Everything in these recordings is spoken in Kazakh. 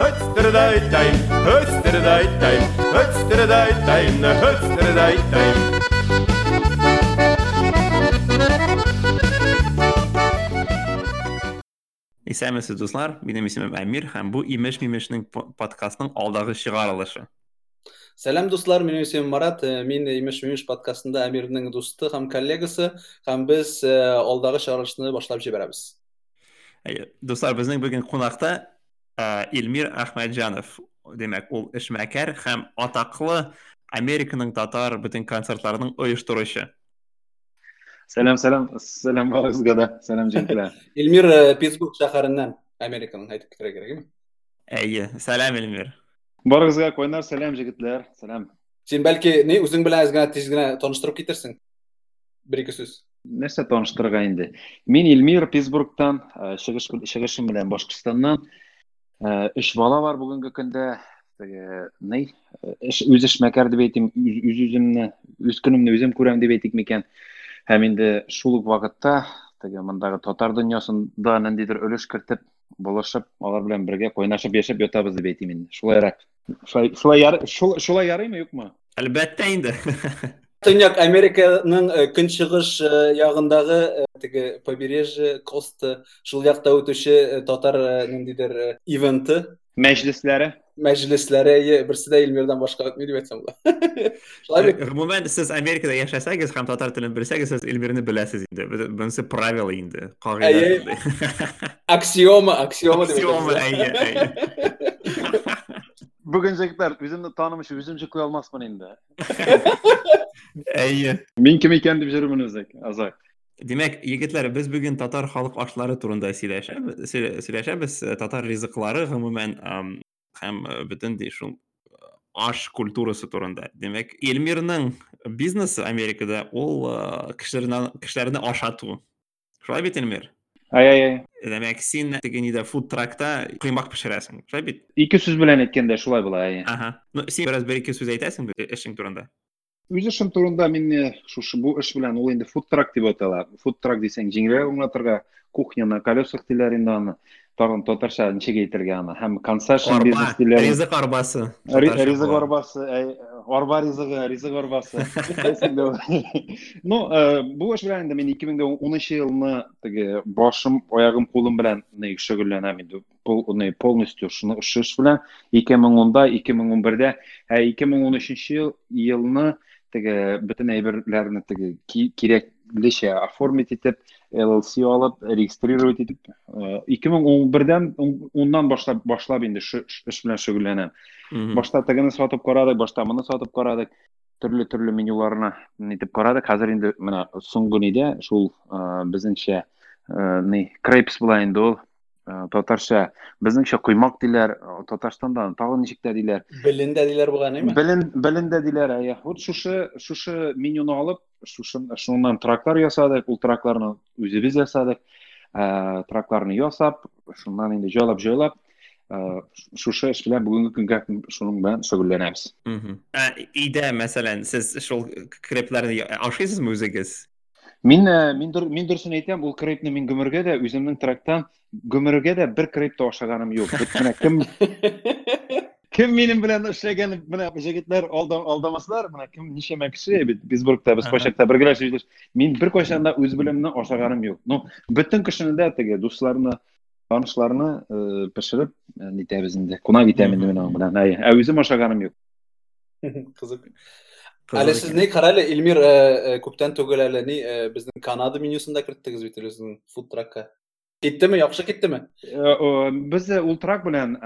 Hötsterdajtajn, hötsterdajtajn, hötsterdajtajn, hötsterdajtajn. Исәмесез дуслар, минем исемем Әмир һәм бу Имеш Мимешнең по- подкастның алдагы чыгарылышы. Сәлам дуслар, минем исемем Марат. Мин Имеш Мимеш подкастында Әмирнең дусты һәм коллегасы һәм без э, алдагы чыгарылышны башлап җибәрәбез. Әйе, Дуслар, безнең бүген кунакта Илмир Әхмәтҗанов. Демәк, ул эшмәкәр һәм атаклы Американың татар бөтен концертларының оештыручы. Сәлам, сәлам, сәлам барыгызга да, сәлам җентләр. Илмир э, Питтсбург шәһәреннән, Американың әйтеп китәргә кирәкме? Әйе, сәлам Илмир. Барыгызга койнар, сәлам җегетләр, сәлам. Син бәлки ни үзең белән әз генә тиз генә таныштырып китерсең. Бер-ике сүз. Нәрсә таныштырырга инде? Мин Илмир Питтсбургтан, э, чыгыш чыгышым белән Башкортстаннан. Өч бала бар. Теге, ни? Э, Эш үз эшмәкәр дип әйтим, үз үз үземне, үз көнемне үзем күрәм дип әйтик микән. Һәм инде шул ук вакытта, теге мондагы татар дөньясында ниндидер өлеш кертеп, булышып, алар белән бергә кайнашып яшәп ятабыз дип әйтим инде. Шулайрак. Шулай шулай ярыймы, юкмы? Әлбәттә инде. Төньяк Американың э, көнчыгыш э, ягындагы э, теге побережье, коста, шул якта үтүче татар ниндидер ивенты, мәҗлесләре әйе, берсе дә Илмирдан башка үтми дип әйтсәм була. Гомумән, сез Америкада яшәсәгез һәм татар телен белсәгез, сез Илмирне беләсез инде. Бу- Бунысы правило инде. Әйе. Кагыйдә. Аксиома, аксиома дип Аксиома, әйе. Бүген җегетләр, үземне танымыш, үзем җыклый алмасмын инде. Әйе. Мин кем икән дип йөрермен үзек, азак. Димәк, егетләр, без бүген татар халык ашлары турында сөйләшәбез, сөйлә- сөйләшәбез, э, татар ризыклары гомумән ам, һәм э, бөтен ди шул э, аш культурасы турында. Демәк, Элмирның бизнесы Америкада ул э, кешеләрне кешеләрне ашату. Шулай бит, Элмир? Ай ай ай. Демәк, син теге нидә фуд тракта кыймак пешерәсең. Шулай бит? Ике сүз белән әйткәндә шулай була, ай. Аха. Ну, син бераз бер-ике сүз әйтәсең бит эшең турында. Үз эшем турында мин э, шушы бу эш белән ул инде food truck дип атала. Food truck дисәң җиңелрәк аңлатырга, кухня на колесах диләр инде аны. Тагын татарча ничек әйтергә аны? Һәм concession Арба, бизнес диләр. ризык арбасы. Ри- Татарча Ризык була. арбасы, әй, арба ризыгы, ризык арбасы. Әйсең дә. Ну, э, бу эш белән инде мин 2010 елны теге башым, аягым, кулым белән ни шөгыльләнәм инде. Пол, ни полностью шуны эш эш белән 2010-да, 2011-дә, ә 2013 ел елны теге бөтен әйберләрне теге ки- кирәклечә оформить итеп, LLC алып, регистрировать итеп, э, 2011-дән 10-нан башлап башлап инде ш- ш- эш белән шөгыльләнәм. Башта тегене сатып карадык, башта моны сатып карадык. Төрле төрле менюларны нитеп карадык. Хәзер инде менә соңгы нидә шул э, безнеңчә э, ни крепс була инде ул. Э, Татарча безнеңчә коймак диләр, э, Татарстанда тагын ничек тә диләр. Белендә диләр буган, әйме? Белен белендә диләр, әйе. Вот шушы шушы менюны алып, шушы шуннан траклар ясадык, ул тракларны үзебез ясадык. Э, Тракларны ясап, шуннан инде җайлап җайлап, э, шушы эш белән бүгенге көнгә шуның белән шөгыльләнәбез. Мгм. Ә, Өйдә, мәсәлән, сез шул крепләрне ашыйсызмы үзегез? Мин э, мин дөр мин дөресен әйтәм, ул крепне мин гөмергә дә үземнең трактан креп тә ашаганым юк. Бит менә кем кем минем белән эшләгән менә җегетләр алда алдамаслар, менә кем ничәмә кеше бит Питтсбургта без кайчакта бергә эшлибез. Мин бер кайчан да үз белемне ашаганым юк. Ну, бөтен кешене дә теге дусларны, танышларны пешереп, э, нитәбез инде. Кунак итәм инде мин аның белән. Әй, ә үзем ашаганым юк. Кызык. Әле сез ни карале Илмир э, э, күптән түгел әле ни э, безнең Канада менюсында керттегез бит үзенең food truckка. Киттеме, яхшы киттеме? Э, о, Без ул трак белән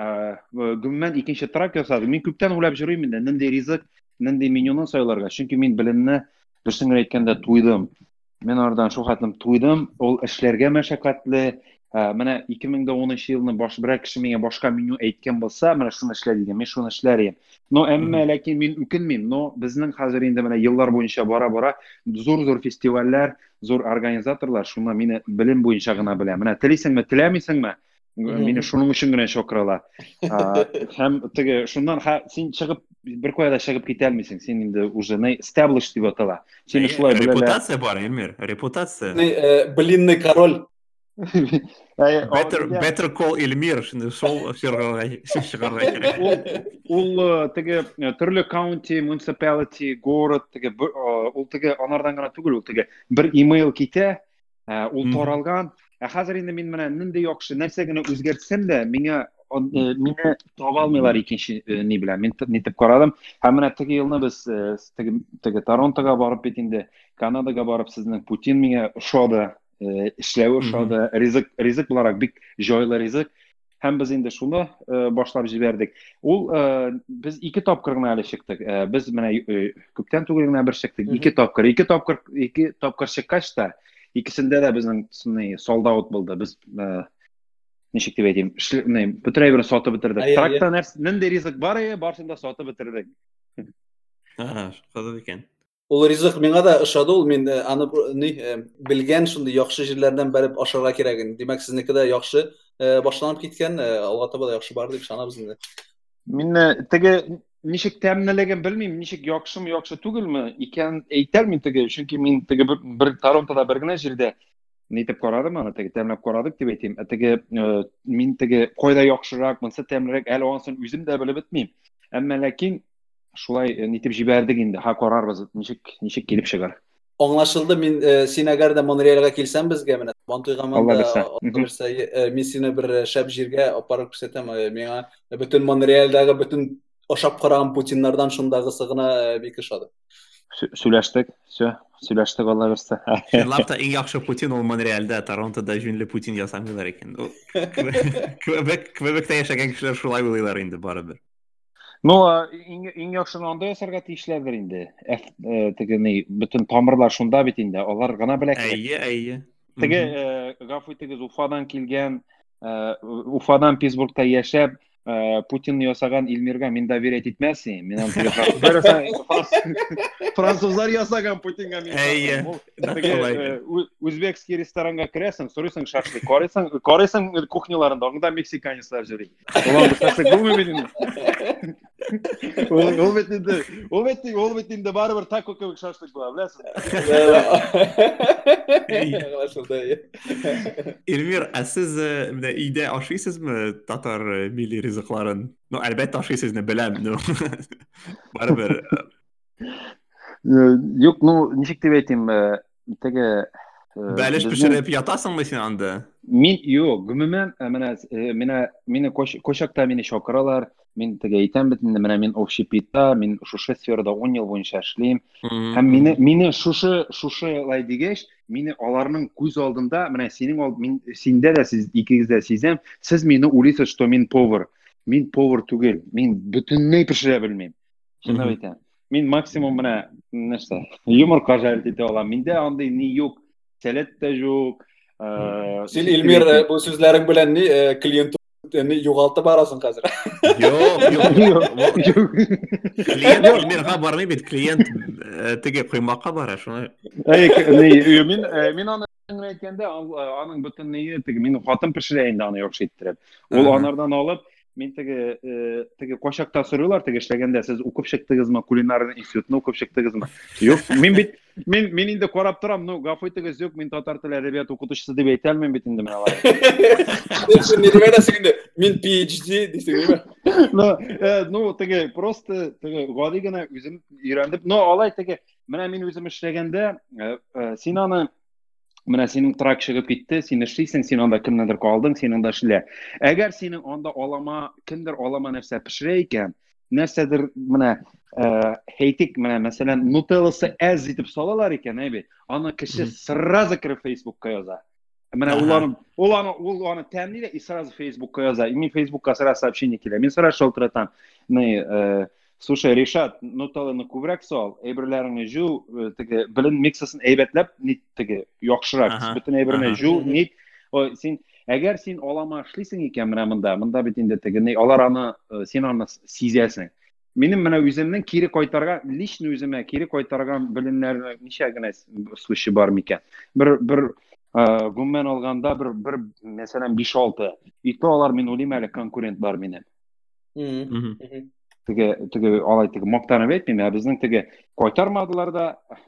гомумән икенче трак ясадык. Мин күптән уйлап йөрим инде, нинди ризык, нинди менюны сайларга. Чөнки мин белемне дөресен генә әйткәндә туйдым. Мен oradan шул хәтлем туйдым. Ул эшләргә мәшәкатьле. Ә, Менә 2010 елны баш берәр кеше миңа башка меню әйткән булса, менә шуны эшлә дигән, мин шуны эшләр идем. Но әмма ләкин мин үкенмим. Но безнең хәзер инде менә еллар буенча бара-бара зур-зур фестивальләр, зур организаторлар шуны мине белем буенча гына белә. Менә телисеңме, теләмисеңме? Мгм. Мине шуның өчен генә чакыралар. А, Һәм теге шуннан ха- син чыгып бер кая да чыгып китә алмыйсың. Син инде уже не established дип атала. Сине шулай беләләр. Репутация бар, Элмир, репутация. Ни, э, Блинный король. Better better call ул э, теге э, төрле county municipality город э, ул теге анардан гына түгел ул теге бер имейл ә хәзер инде мин менә нинди яхшы нәрсә генә үзгәртсәм дә миңа он- э, мине таба алмыйлар икенче э, ни белән. Мин т- нитеп карадым. Һәм менә теге елны без э, теге торонтога барып бит инде канадага барып сезнең путин миңа ошады. э, эшләве ошады ризык ризык буларак бик җайлы ризык һәм без инде шуны э, башлап җибәрдек ул э, без ике тапкыр гына әле чыктык Э, без менә э, күптән түгел генә бер чыктык Мгм. ике тапкыр ике тапкыр ике тапкыр чыккач та икесендә дә безнең сынный солдат булды без э, ничек дип әйтим эшле- не, бөтен әйберне сатып бетердек Ая, ая. тракта нәрсә нинди ризык бар иде барысын да сатып бетердек ага шундый икән ул ризык миңа да ошады ул мин э, аны бу- ни э, белгән шундый яхшы җирләрдән бәреп ашарга кирәген димәк сезнеке дә яхшы э, башланып киткән э, алга таба да яхшы бар дип ышанабыз инде Мин э, теге ничек тәмлелеген белмим, ничек яхшымы, яхшы түгелме икән әйтәлмим теге, чөнки мин теге бер, бер Торонтода бер генә җирдә нитеп карадым аны, теге тәмләп карадык дип әйтим. Ә теге э, мин теге кайда яхшырак, монсы тәмлерәк, әле анысын үзем дә белеп бетмим. Әмма ләкин шулай э, нитеп җибәрдек инде, ха карарбыз, ничек ничек килеп чыгар. аңлашылды мин э, син әгәр дә монреалга килсәң безгә менә Мгм. берсә, э, мин сине бер э, шәп җиргә апарып күрсәтәм миңа бөтен монреалдагы бөтен ашап караган путиннардан шундагысы гына бик ошады Сө- Сөйләштек, все, сөйләштек Алла берсе. Чынлап та иң яхшы Путин ул Монреалдә, Торонтода җүнле Путин ясамыйлар икән. Квебектә яшәгән кешеләр шулай уйлыйлар инде барыбер. Ну, иң яхшыны анда ясарга тиешләрдер инде. Э, Теге ни, бөтен тамырлар шунда бит инде. Алар гына белә. Әйе, әйе. Теге Мгм. э, гафу итегез Уфадан килгән, э, Уфадан Питтсбургта яшәп, э, Путин ясаган Илмирга мин доверять аны теге французлар ясаган- Путинга мин. Әйе. Үзбекский ресторанга керәсең, сорыйсың шашлык, карыйсың, карыйсың кухняларында, анда мексиканецлар йөри. Улар бу шашлык булмый бит инде. Ул ул бит инде, ул бит ул бит инде барыбер тако була, беләсең? аңлашылды иә. Эльмир, ә сез менә өйдә ашыйсызмы татар милли ризыкларын? Ну, әлбәттә ашыйсызны беләм, ну. Барыбер. Юк, ну, ничек дип әйтим, теге Бәлеш пешереп ятасыңмы син анда? Мин юк, гомумән менә менә мине кош- кочакта мине чакыралар. Мин теге әйтәм бит инде, менә мин общепитта, мин шушы сферада 10 ел буенча эшлим. Һәм мине мине шушы шушылай дигәч, мине аларның күз алдында, менә синең алд мин синдә дә сез икегез дә сизәм, сез мине уйлыйсыз, что мин повар. Мин повар түгел, мин бөтенләй пешерә белмим. Мгм. әйтәм. Мин максимум менә нәрсә, йомырка жарить итә алам. Миндә андый ни юк, сәләт тә юк. Син Илмир бу сүзләрең белән ни клиент ни югалтып барасың. Юк. Клиент бармый бит, клиент теге коймакка бара, шуны. Мин э, мин аны э, аның теге мин хатын пешерә инде аны яхшы иттереп. Ул Ага. анардан алып, мин теге э, теге кочакта сорыйлар, теге эшләгәндә сез укып чыктыгызмы, кулинарный институтны укып чыктыгызмы? Юк, мин бит мин мин инде карап торам, ну гафу итегез, юк, мин татар теле әдәбият укытучысы дип әйтә алмыйм бит инде мен алай. Син ни дип әйтәсең инде? Мин PhD ниме? Ну, ну теге просто теге гади генә үзем өйрәндем. Ну, алай менә мин үзем эшләгәндә, э, э, син аны менә синең трак чыгып китте, син эшлисең, син анда кемнедер калдың, син анда эшлә. Әгәр синең анда алама, кемдер алама нәрсә пешерә икән, нәрсәдер менә э, әйтик, менә мәсәлән, нутелласы әз итеп салалар икән, әйбит. Аны кеше Мгм. сразу кире Facebookка яза. Менә ул Ага. аны ул аны ул аны тәмли дә и сразу Facebookка яза. И мин Facebookка сразу сообщение килә. Мин сразу шалтыратам. Слушай, Ришат, нутелланы күбрәк сал, әйберләреңне җу, э, теге белен миксасын әйбәтләп, нит теге яхшырак, бөтен әйберне нит Ой, син әгәр син алама эшлисең икән менә монда, монда бит инде теге ни, алар аны э, син аны сизәсең. Минем менә үземнең кире кайтарган, лично үземә кире кайтарган белемнәр ничә генә с- случай бар микән? Бер бер э, гомумән алганда бер бер мәсәлән 5-6. Итә алар мин уйлыйм әле конкурент бар минем. Теге теге алай теге мактанып әйтмим, ә безнең теге кайтармадылар да.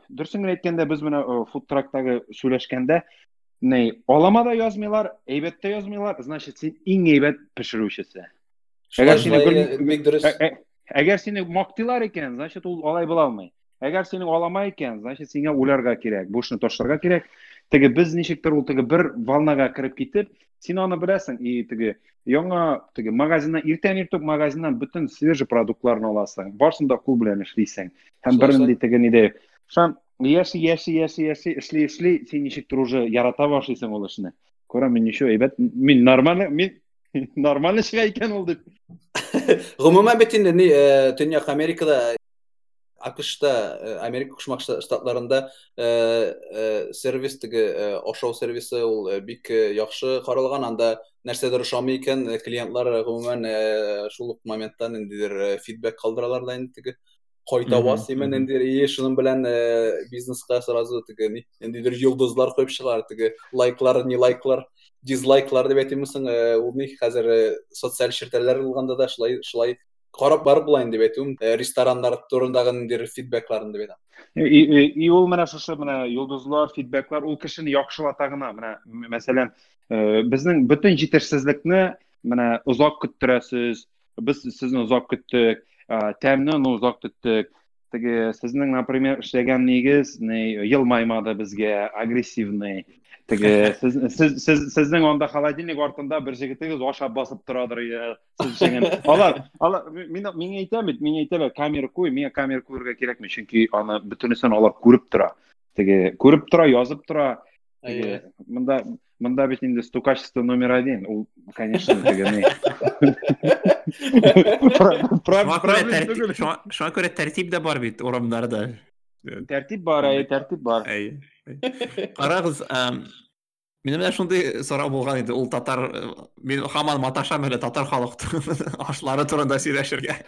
Генә әйткәндә, без менә фуд трактагы сөйләшкәндә не алама да язмыйлар әйбәт тә язмыйлар значит син иң әйбәт Шулай- Әгәр дөрес. Ә- ә- мактыйлар икән значит ул алай була алмый әгәр сине алама икән значит сиңа уйларга кирәк бу эшне ташларга кирәк теге без ничектер ул теге бер волнага кереп китеп син аны беләсең и теге яңа теге магазиннан иртән иртүк магазиннан бөтен свежий продуктларны аласың барсын да кул белән эшлисең һәм шулай. теге ниде шам яши яши яши яши эшли эшли син ничектер уже ярата башлыйсың ул эшне күрәм мин ничек әйбәт мин нормально мин нормально чыга икән ул дип Гомумән бит ни э, Төньяк Америкада АКШта, э, Америка Кушмак Штатларында э, э, сервис теге ашау сервисы ул э, бик яхшы каралган. Анда нәрсәдер ошамый икән, клиентлар гомумән шул ук моментта ниндидер фидбек калдыралар да инде теге кайта Мгм, бас имен мгм. инде и шуның белән бизнеска сразу теге ни ниндидер йолдызлар куеп чыгар, теге лайклар, не лайклар дизлайклар дип әйтимсең, э, ул ни хәзер социаль челтәрләр булганда да шулай шулай карап барып була инде дип әйтүем, Э, рестораннар турындагы ниндидер фидбекларын дип әйтәм. И, ул менә шушы менә йолдызлар, фидбеклар ул кешене яхшылата гына. Менә м- мәсәлән, э, безнең бөтен җитешсезлекне менә озак көттерәсез. Без сезне озак көттек, э, Теге сезнең, например, эшләгән нигез не елмаймады безгә, агрессивный. Теге сез сез сез- сезнең анда холодильник артында бер җегетегез ашап басып торадыр. я, Сез эшләгән. Алар, алар мин мин әйтәм бит, мин әйтәм, камера куй, миңа камера куярга кирәкми, чөнки аны бөтенесен алар күреп тора. Теге күреп тора, язып тора. Теге монда монда бит инде стукачество номер один. Ул, конечно, Про- про- Шуңа күрә проблема тәртип түгел. шуңа шуңа күрә тәртип дә бар бит урамнарда. Тәртип бар, әй, тәртип бар. Әй. әй. Карагыз, ам, минем дә шундый сорау булган иде. Ул татар мин һаман маташам әле татар халыктың ашлары турында сөйләшергә.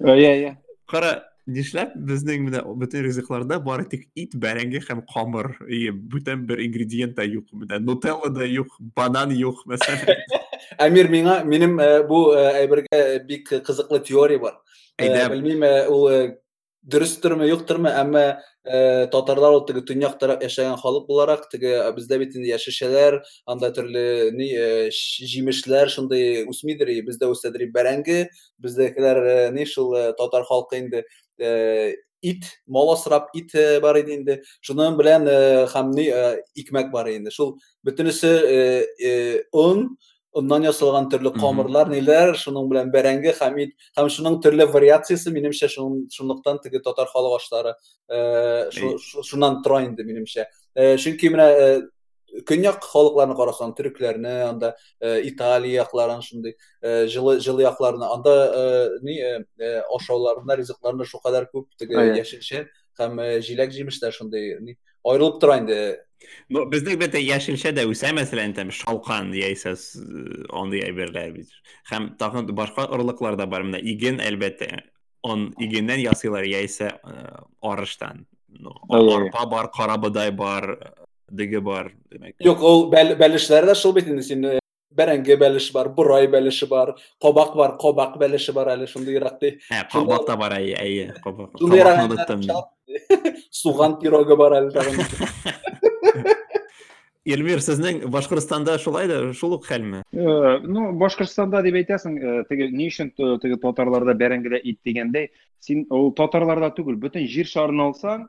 Әй, әй. Кара, нишләп безнең менә бөтен ризыкларда бары тик ит, бәрәңге һәм камыр, и бүтән бер ингредиент та юк. Менә нутелла да юк, банан юк мәсәлән. Бу э, әйбергә бик кызыклы теория бар. Әйдә, Белмим э, ул э, дөрестөрмө, юктурмы, әмма э, татарлар ул теге төньяк тарап яшәгән халык буларак, теге бездә бит инде яшелчәләр, анда төрле ни ш- җимешләр шундый үсмидер, и бездә үсәдер и бәрәңге, бездәкеләр э, ни шул э, татар халкы инде э, ит, мал асрап ит бар иде инде. Шуның белән һәм ни икмәк бар инде. Шул бөтенесе э, ит, һәм шуның төрле вариациясе минемчә шуның шунлыктан теге татар халык ашлары э, шу- Әй. шу- шуннан тора инде минемчә. Э, Чөнки менә э, көньяк халыкларны карасаң, төрекләрне, анда Италия якларын шундый җылы җылы якларны, анда ни ашауларында, ризыкларында шулкадәр күп теге яшелчә həm jilək giymishlər şunday ayrılıb duran indi. Bu bizdə bir də Yeşilşə də isə məsələn təmi Şalqan deyəsə onu deyə bilərlər biz. Həm taxın başqa ırlıqlar da var. Məndə İgin əlbəttə on İgindən yasılar yəsə arışdan. Arpa var, qarabuğday var, digi var demək. Yox, o bəl bəlişləri də şıl bitindisin. Бәрәңге бәлеше бар, бурай бәлеше бар, кабак бар, кабак бәлеше бар ерак ди. Ә, кабак та бар, әйе, әле суган пирогы бар. Эльмир, сезнең Башкортстанда шулай да, шул ук хәлме? Э, Ну, Башкортстанда дип әйтәсең, э, теге өчен т- теге татарларда бәрәңгедә ит дигәндәй, син ул татарларда түгел, бөтен җир шарын алсаң,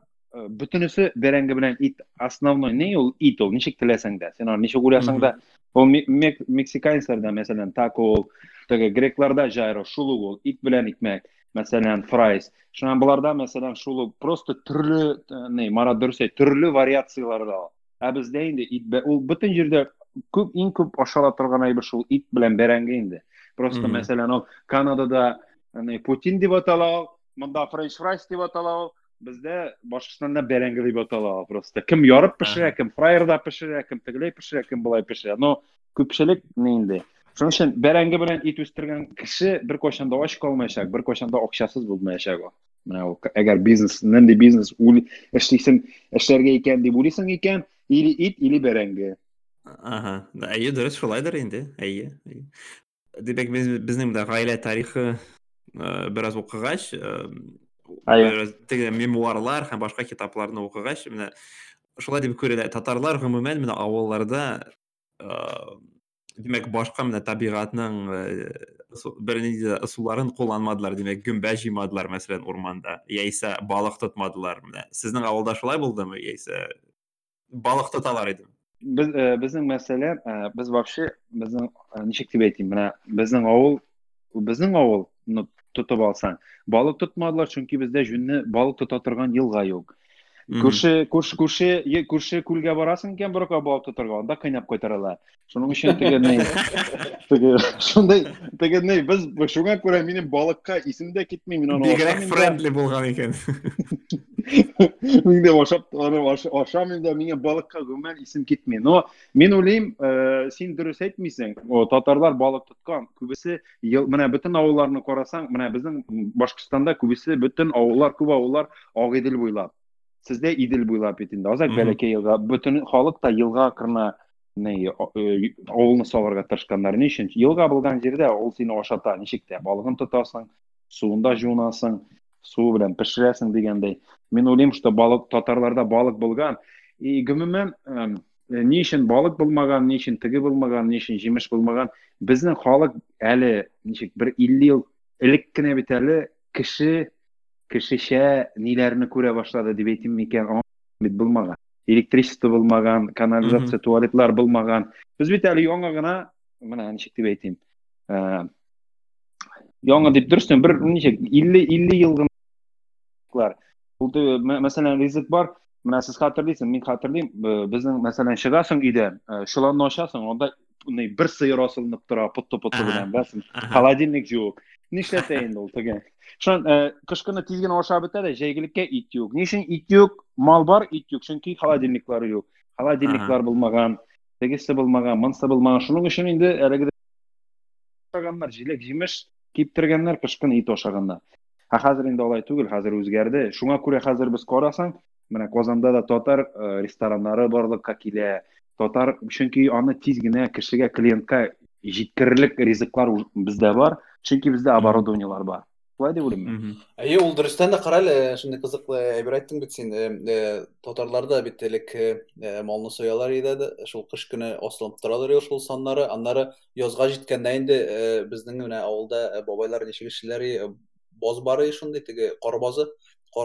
бөтенесе бәрәңге белән ит основной. Не ул ит ул, ничек теләсәң дә. Син аны ничек уйласаң да, ул ме- мек- мексиканецларда, мәсәлән, тако, теге грекларда жайро, шул ук ул, ит белән икмәк, мәсәлән, фрайс. Шуннан буларда, мәсәлән, шул ук просто төрле, э, не, Марат дөрес әйт, төрле вариацияларда. Ә бездә инде ит ул бөтен җирдә күп иң күп ашала торган әйбер шул ит белән бәрәңге инде. Просто мәсәлән, ул Канадада не Путин дип атала, монда френч фрайс дип атала, бездә Башкортстанда бәрәңге дип атала просто. Кем ярып Ага. кем фраерда пешерә, кем тегеләй пешерә, кем булай пешерә. Но. Шуның өчен бәрәңге белән ит үстергән кеше бер кайчан да ач калмаячак, бер кайчан да акчасыз булмаячак ул. Менә ул әгәр бизнес, эшлисең, эшләргә икән дип уйлыйсың икән, или ит, или шулайдыр инде, әйе. әйе. Димәк, без, безнең дә гаилә тарихы бераз укыгач, теге мемуарлар һәм башка китапларны укыгач, менә шулай дип күрелә татарлар гомумән менә авылларда э, димәк башка менә табигатьнең э, бернинди дә ысулларын кулланмадылар. Димәк гөмбә җыймадылар мәсәлән урманда. Яисә балык тотмадылар менә. Сезнең авылда шулай булдымы? Яисә балык тоталар идеме Без, э, безнең мәсьәлә, без вообще безнең ничек дип әйтим, менә безнең авыл, безнең авыл тотып алсаң, балык тотмадылар, чөнки бездә жүнне балык тота торган елга юк. Мгм. Күрше, күрше, күрше, е- күрше күлгә барасың икән беркә балык тотарга, анда кыйнап кайтаралар. Шуның теге шундай, теге ни, без шуңа күрә минем балыкка исем дә китми, мин аны бигрәк да. френдли булган икән Мин дә ашап, аны аш- ашамыйм да, миңа балыкка гомумән исем китми. Но мин уйлыйм, э, син дөрес әйтмисең. Татарлар балык тоткан. Күбесе менә бөтен авылларны карасаң, менә безнең Башкортстанда күбесе бөтен авыллар, күп авыллар Агыйдел буйлап. Сездә Идел буйлап инде. Азак Мгм. бәләкәй елга, бөтен халык та елга кырына не авылны салырга тырышканнар. Ни өчен? Елга булган җирдә ул сине ашата, ничек тә балыгын тотасың, суында жуынасың, су белән пешерәсең дигәндәй. Мин уйлыйм, что балык татарларда балык булган. И гомумән эм, ни өчен балык булмаган, ни өчен теге булмаган, ни өчен җимеш булмаган. Безнең халык әле ничек бер 50 ел элек кенә бит әле кеше кешечә ниләрне күрә башлады дип әйтим микән? Бит булмаган. Электричество булмаган, канализация, туалетлар булмаган. Без бит әле яңа гына, менә ничек дип әйтим. Э, Яңа дип дөрестән бер ничек 50 50 ел гына мәсәлән, ризык бар. Менә сез хатırlыйсың, мин хатırлыйм, э, безнең мәсәлән чыгасың өйдән, э, шуларны ачасың, анда асылынып тора, путты-путты Ага. белән, бәсен. Аха. Холодильник юк. Нишләтә инде ул теге? Шун кыш кына тиз генә ашап бетә дә, җәйгелеккә ит юк. Ни өчен ит юк? Мал бар, ит юк, чөнки холодильниклары юк. Холодильниклар булмаган, тегесе булмаган, монсы булмаган. Шуның өчен инде әлеге ашаганнар, җиләк җимеш киптергәннәр, кыш кына ит ашаганнар. Ә хәзер инде алай түгел, хәзер үзгәрде. Шуңа күрә хәзер без карасаң, менә Казанда да татар рестораннары барлыкка килә. Татар, чөнки аны тиз генә кешегә, клиентка җиткерерлек ризыклар бездә бар, чөнки бездә оборудованиелар бар. Шулай дип уйлыйм. мин. Әйе, ул дөрестән дә карале, шундый кызыклы әйбер әйттең бит син. Э, э, Татарларда бит элек э, малны соялар иде, шул кыш көне асылынып торалар шул саннары. Аннары язга җиткәндә инде э, безнең менә авылда э, бабайлар ничек э, боз бар иде шундый, теге кар базы.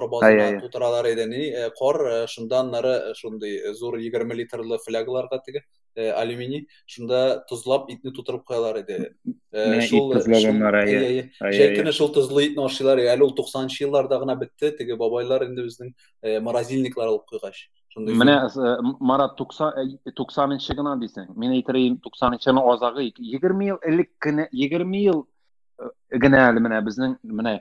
Ай, базына тутыралар иде. Ни, э, кар э, шунда аннары э, шундый э, зур 20 литрлы флягларга теге э, алюминий, шунда тозлап итне тутырып куялар иде. Э, Менә ит тозлаганнар, шул- көне шул тозлы итне ашыйлар, әле ул 90 елларда гына бетте, теге бабайлар инде э, морозильниклар алып зур- Менә Марат 90 90 гына дисең. Мин әйтергә 90-ның азагы 20 ел элек кенә 20 ел генә әле менә безнең менә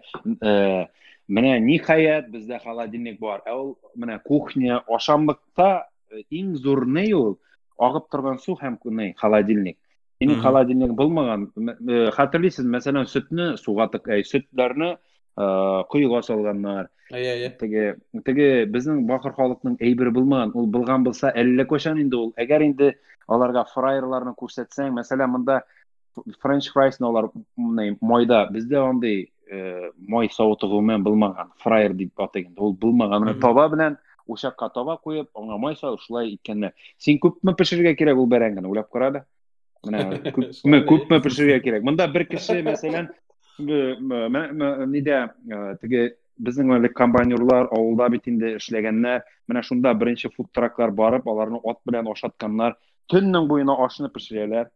менә ниһаять бездә холодильник бар. Ә ул менә кухня, ашамлыкта э, иң зур ни ул агып торган су һәм ни холодильник. Синең холодильник булмаган. Э, Хәтерлисез, мәсәлән, сөтне суга тык, сөтләрне куйга салганнар. Әйе, әйе. теге теге безнең бахыр халыкның әйбере булмаган ул булган булса әллә качан инде ул әгәр инде аларга фрайерларны күрсәтсәң мәсәлән монда френч фрайсны алар майда бездә андый э, май фрайер дип атаган ул булмаган менә Мгм. таба белән учакка таба куеп аңа май салып шулай иткәннәр син күпме пешерергә кирәк ул бәрәңгене уйлап кара да. Менә күпме күпме пешерергә кирәк? Монда бер кеше мәсәлән нидә э, теге безнең әле комбайнерлар авылда бит инде эшләгәннәр менә шунда беренче фуд траклар барып аларны ат белән ашатканнар төннең буена ашны пешерәләр.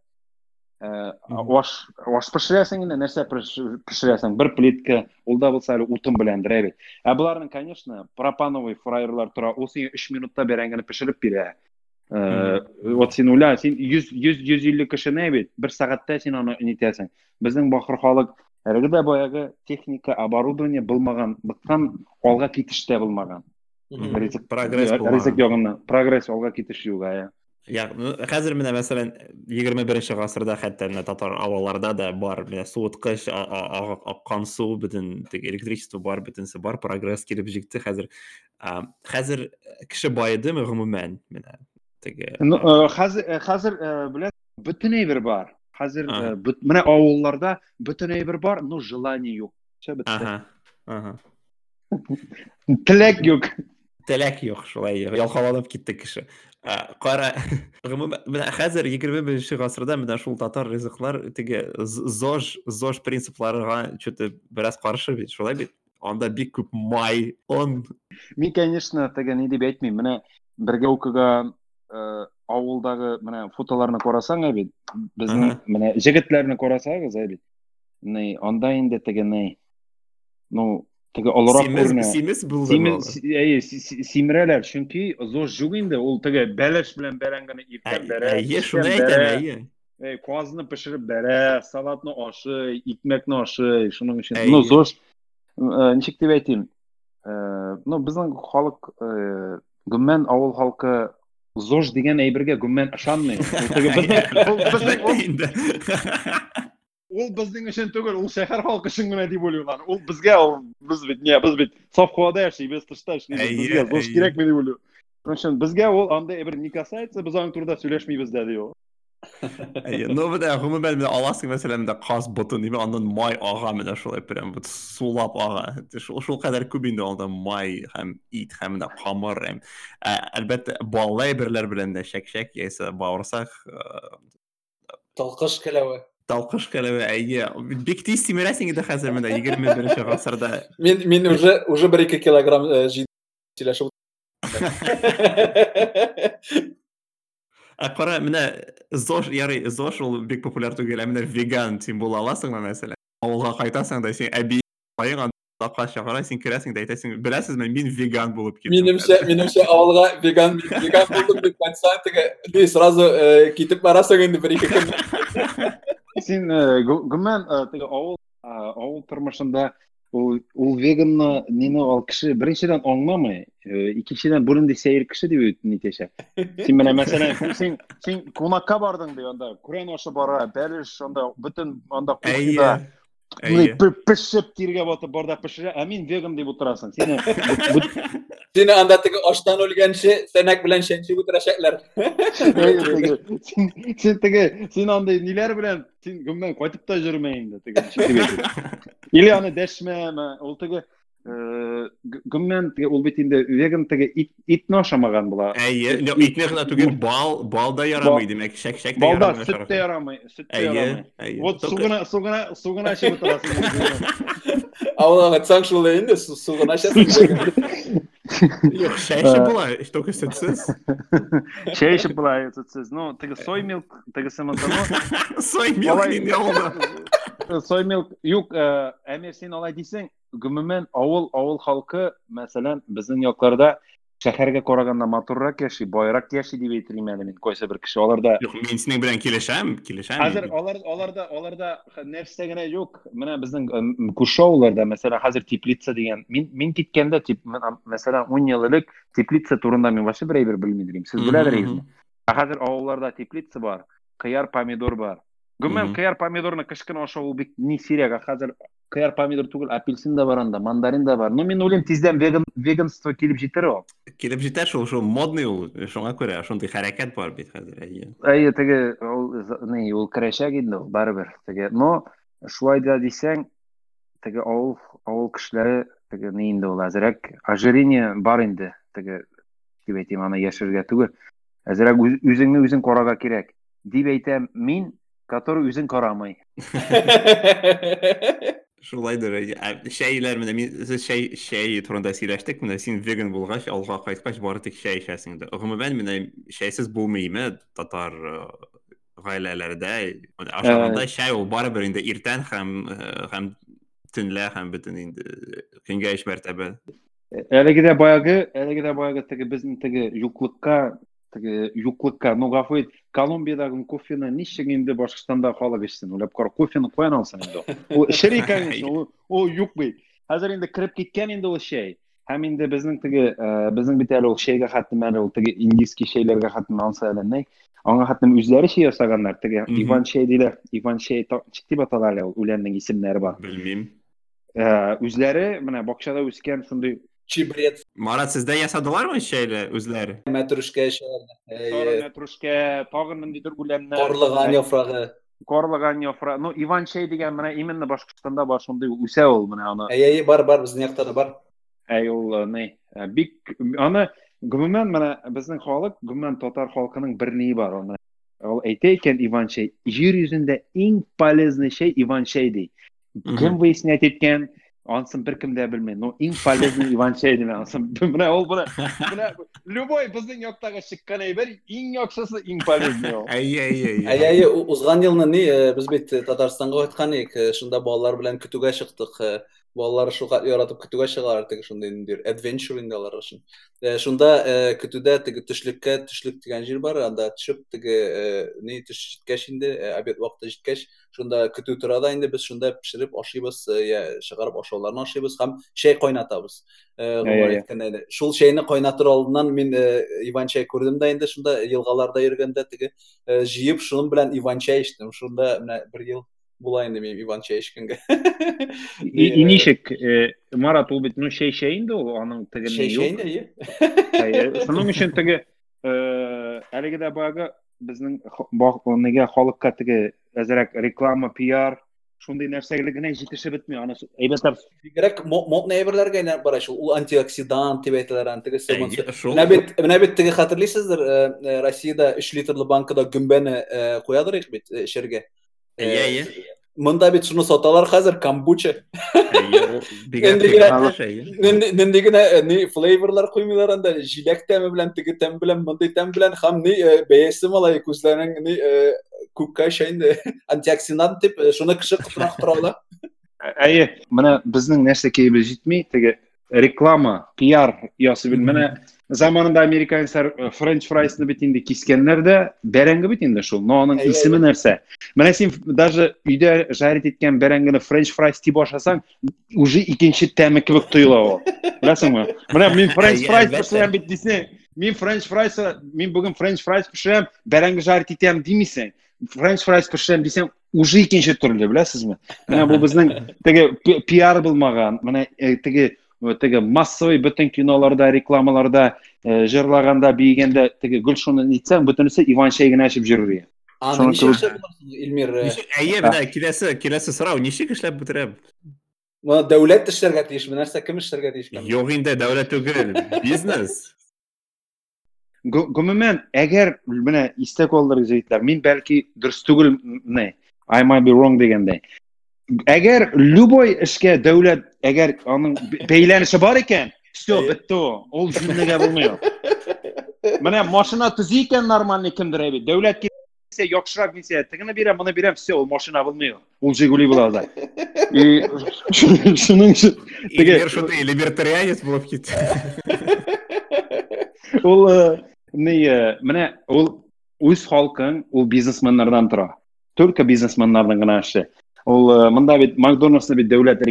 Пешерәсең инде нәрсә пеш- пешерәсең бер плитка ул да булса әле утын беләндер ә бит ә конечно пропановый фрайерлар тора ул сиңа 3 минутта бәрәңгене пешереп бирә. Э, вот син уйла син 100 100 150 кешене бит? Бер сәгатьтә син аны нитәсең безнең бахыр халык әлеге дә баягы техника оборудование булмаган быктан алга китеш тә булмаган. Прогресс прогресс алга китеш юк ә Ну, хәзер менә мәсәлән 21 гасырда хәтта менә татар авылларда да бар менә суыткыч, а- а- а- аккан су, теге электричество бар, бөтенсе бар, прогресс килеп җитте хәзер. А, Хәзер кеше байыдымы гомумән менә теге. Хәзер э, белән бөтен әйбер бар бөт- менә авылларда бөтен әйбер бар но желание юк Все. Ага. теләк юк теләк юк шулай ялкаланып китте кеше Ә, гомумән менә хәзер егерме беренче гасырда менә шул татар ризыклар теге зож зож принципларга чөтө бераз каршы бит шулай бит анда бик күп май он Мин, конечно, теге ни дип әйтмим. Менә бергә укыган э, авылдагы менә фотоларны карасаң ә бит, безнең Ага. менә җегетләрне карасагыз ә бит. Ни, анда инде теге ну, инде, ул теге бәлеш белән бәрән генә иртән бәрә. әйе кичтән шуны бәрә. әйтәм әйе Эй, казны пешереп бәрә, салатны ашый, икмәкне ашый, шуның өчен. Әйе. Ну, э, ничек әйтим? Э, ну, безнең халык э, гомумән авыл халкы ЗОЖ гомумән ышанмый. Ул безнең өчен түгел, ул шәһәр халкы өчен генә дип уйлыйлар. Ул безгә ул без бит не, без бит совхозда яшибез, тышта эшлибез. Әйе, Безгә ЗОЖ әйе. кирәкми дип уйлыйм. Шуның өчен безгә ул анда бер не касается, без аның турында ди ул. әйе ну менә гомумән менә аласың мәсәлән менә каз ботын дип андан май ага менә шулай прям вот сулап ага шул шул кадәр күп инде анда май һәм ит һәм менә камыр һәм ә, әлбәттә баллай берләр белән дә шәк-шәк яисә бавырсак э, Талкыш келәве. Талкыш кәләбе әйе бик тиз симерәсең инде хәзер менә егерме беренче гасырда Мин мин уже уже 1-2 килограмм э, Ә кара менә ЗОЖ ярый ЗОЖ ул бик популяр түгел менә веган син була аласыңмы мәсәлән авылга кайтасың да син әби чакыра син керәсең дә әйтәсең беләсезме мин веган булып киттем Минемчә, минемчә авылга веган веган булдым дип кайтсаң, теге ни сразу э, китеп барасың инде 1-2 көн. Син гомумән э, теге авыл э, авыл тормышында ул ул веганны нене ал кеше беренчедән аңламый, э, икенчедән бүренде сәер кеше дип нитәшә. Син менә мәсәлән, син син кунакка бардың ди анда, күрән ашы бара, бәлеш анда бөтен анда кухняда пешеп тиргә батып барда пешерә, ә мин веган дип утырасың. Сине бу- Сине анда теге аштан үлгәнче сәнәк белән шәнчеп үтерәчәкләр. Әйе, теге, син син теге син андай ниләр белән син гомумән кайтып та йөрмә инде теге ничек дип әйтим. Или аны дәшмәме, ул теге э, г- гомумән теге ул бит инде веган теге ит итне ашамаган була. әйе ну, итне генә түгел бал бал да ярамый демәк шәк-шәк тә Балда ярамый сөт тә ярамый, сөт тә әйе ярамый. әйе Вот су Только- гына су гына су гына эчеп утырасың. Авылга кайтсаң шулай инде су- сугына эчәсең. Була, только сөтсіз. Чәй эчеп була, сөтсез. Ну, милк юк, э, әмир син алай дисең, гомумән авыл авыл халкы, мәсәлән, безнең якларда шәһәргә караганда яши дип әйтергә әле мин кайсы бер кеше. Аларда Юк, мин синең белән килешәм, килешәм. Хәзер алар аларда аларда нәрсә генә юк. Менә безнең м, күрше авылларда, мәсәлән, хәзер Теплица дигән. Мин мин киткәндә, тип, мен- мәсәлән, 10 ел элек Теплица турында мин вообще беләдерсезме? мгм. Ә хәзер авылларда Теплица бар, кыяр, помидор бар. Мгм. кыяр, помидорны кышкын ашау ул бик ни сирәк. Ә Хәзер кыяр, помидор түгел, апельсин да бар анда, мандарин да бар. Ну мин уйлыйм, тиздән веган веганство килеп җитер ул. Килеп җитә шул, шул модный ул, шуңа күрә, шундый хәрәкәт бар бит хәзер, әйе. Әйе, теге ул за- ни, ул керәчәк инде ул барыбер. Теге, но шулай да дисәң, теге авыл авыл кешеләре теге ни инде ул әзрәк ожирение бар инде. Теге дип әйтим, аны яшәргә түгел. Әзрәк үз- үзеңне үзең карарга кирәк. Дип әйтәм мин, который үзен карамый. Шулайдыр. әйе. Ә, Шәйләр менә мин сез шәй шәй турында сөйләштек, менә син веган булгач, алга кайткач бары тик шәй эчәсең дә. Гомумән менә шәйсез булмыймы татар гаиләләрдә? Менә Ашаганда шәй ул барыбер инде иртән һәм һәм төнлә һәм бөтен инде көнгә өч мәртәбә. Әлеге дә баягы, әлеге дә баягы теге безнең теге юклыкка, теге юклыкка, ну гафу ит, Колумбиядагы кофены ничек инде Башкортстанда халык эчсен? Уйлап кара, кофены каян алсын инде? ул? Ул шери конечно, ул- ул юк бит. Хәзер инде кирип киткән инде ул шәй. Һәм инде безнең теге, э, безнең бит әле ул шәйгә хәтлем әле ул теге индийский шәйләргә хәтлем анса әле ни? Аңа хәтлем үзләре шәй ясаганнар, теге. Иван шәй диләр. Иван шәй ничек дип аталар әле ул үләннең исемнәре бар. Белмим. Э, Үзләре менә бакчада үскән шундый Чебрец, Марат, сездә ясадылармы шәйле үзләре? мәтрүшкә. Сары Э, мәтрүшкә, тагын ниндидер үләннәр. Карлыган яфрагы. Карлыган яфрак. Ну, Иван Шей дигән менә именно Башкортстанда бар шундый үсә ул менә аны. Әйе, бар, бар, безнең якта да бар. әй ул не э, бик аны гомумән менә безнең халык гомумән татар халкының бер ни бар аны ул әйтә икән иван шәй җир йөзендә иң полезный шәй иван шәй ди кем выяснять иткән анысын беркем дә белмәй но иң полезный иван анысын менә ул менә менә любой безнең яктагы чыккан әйбер иң яхшысы иң полезный әйе әйе Әй, әй, у- узган елны ни э, без бит э, Татарстанга кайткан идек, э, шунда балалар белән көтүгә чыктык. э, Балалар шуга яратып көтүгә чыгалар теге шундый ниндидер adventure инде алар өчен. Э, Шунда э, көтүдә теге төшлеккә төшлек дигән җир бар, анда төшеп теге э, ни төш җиткәч инде, э, обед вакыты җиткәч, шунда көтү тора да инде без шунда пешереп ашыйбыз, э, я чыгарып ашауларны ашыйбыз һәм чәй кайнатабыз. Э, Әй, әй, әй. әйткәндә инде. Шул чәйне кайнатыр алдыннан мин э, Иван чәй күрдем дә инде шунда елгаларда йөргәндә теге э, җыеп шуның белән Иван чәй эчтем. Шунда менә бер ел була инде мин Иван чәй эчкәнгә. И и ничек э, марат ул бит ну шәй шәй инде ул аның теге ни Чәй юк. чәй инде, ие. Әйе, шуның өчен теге э, әлеге дә баягы безнең ха- ба- нигә халыкка теге әзрәк реклама, пиар шундый нәрсәгә генә җитешеп бетми. Аны с- әйбәтләр Бигрәк мо- модный әйберләргә генә бара шул. Ул антиоксидант дип әйтәләр аны теге сыман. Әйе, шул Менә бит менә бит теге хәтерлисездер, э, э, Россиядә 3 литрлы банкада гөмбәне э, куядыр ик бит э, эчәргә. Әйе әйе Монда бит шуны саталар хәзер камбуча. Нинди генә э, ни флейверлар куймыйлар анда җиләк тәме белән теге тәм белән мондый тәм белән һәм ни э, бәясе малай күзләренең ни күккә шәйнде антиоксидант дип шуны кеше кытырак торалар. әйе, менә безнең нәрсә кебез җитми, теге реклама, пиар ясый бит. Менә заманында американецлар э, френч фрайсны бит инде кискәннәр дә, бәрәңге бит инде шул. Но аның исеме нәрсә? Менә син даже өйдә жарить иткән бәрәңгене френч фрайс дип ашасаң, уже икенче тәме кебек тоела ул. Беләсеңме? Менә мин френч фрайс пешерәм бит дисең, мин френч фрайс, мин бүген френч фрайс пешерәм, бәрәңге жарить итәм димисең. Френч фрайс пешерәм дисәң, уже икенче төрле, беләсезме? Менә бу безнең теге пи- пиар булмаган, менә теге э, теге массовый бөтен киноларда, рекламаларда э, җырлаганда, биегәндә теге Гөлшуны нитсәң, бөтенесе Иван Шәй генә эчеп йөрер. иде. Аны Шуны ничек кебек- эшләп буласың, Илмир? э, әйе менә киләсе киләсе сорау ничек эшләп бетерәбез Моны дәүләт эшләргә тиешме? Нәрсә кем эшләргә тиеш? юк инде дәүләт түгел бизнес Гомумән, әгәр менә истә калдырыгыз җегетләр, мин бәлки дөрес түгел не, I might be wrong дигәндәй. Әгәр любой эшкә дәүләт әгәр аның б- бәйләнеше бар икән, все, бетте ул. Ул җүннәгә булмый. ул. Менә машина төзи икән нормальный кемдер әйбит. Дәүләт килсә яхшырак дисә, тегене бирәм, моны бирәм, все, ул машина булмый. ул. Ул Жигули була да. И шуның өчен Теге- Илмир шундый либертарианец булып китте ул э, не э, менә ул үз халкың ул бизнесменнардан тора только бизнесменнарның гына эше ул э, монда бит макдональдсны бит дәүләт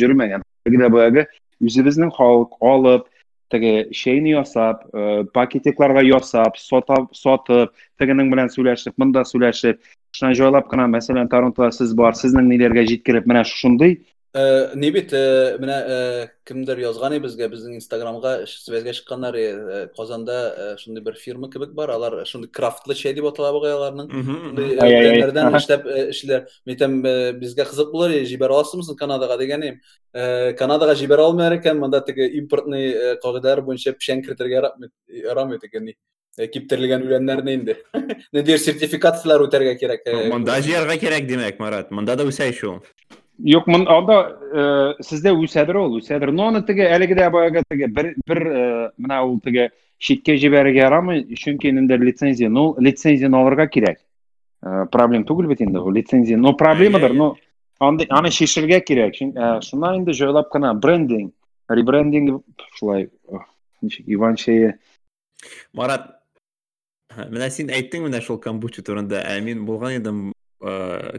йөрмәгән теге баягы үзебезнең халык алып теге шейни ясап э, пакетикларга ясап сатап сатып тегенең белән сөйләшеп монда сөйләшеп шуны җайлап кына мәсәлән торонтода сез бар сезнең ниләргә җиткереп менә шундый Э, Ни бит, э, менә э, кемдер язган и безгә, безнең Инстаграмга связьгә чыкканнар, э, Казанда э, шундый бер фирма кебек бар, алар шундый крафтлы чәй дип атала бугай аларның. Шундый, э, Ай, ай, ай. бренднардан Аха. эшләп э, эшләр. Митем безгә кызык булыр, э, җибәрә аласызмы Канадага дигәнем. Э, Канадага җибәрә алмыйлар икән, монда теге импортный э, кагыйдәләр буенча печән кертергә ярамый, ярамый теге ни. э, Киптерелгән үләннәрне инде. Нидер сертификатлар үтәргә кирәк. э, монда җыярга кирәк димәк марат монда да үсә шул Мон анда э, сездә үсәдер ул, үсәдер. Но дә баягы теге бер бер э, менә ул теге читкә җибәрергә ярамый, чөнки инде лицензия, ну лицензияны алырга кирәк. Э, проблем түгел бит ул лицензия. Но проблемадыр, но аны аны. Чөнки э, шуннан инде җайлап кына брендинг, ребрендинг шулай ох, ничек Иван Шәе. марат шул камбуча турында ә мин булган идем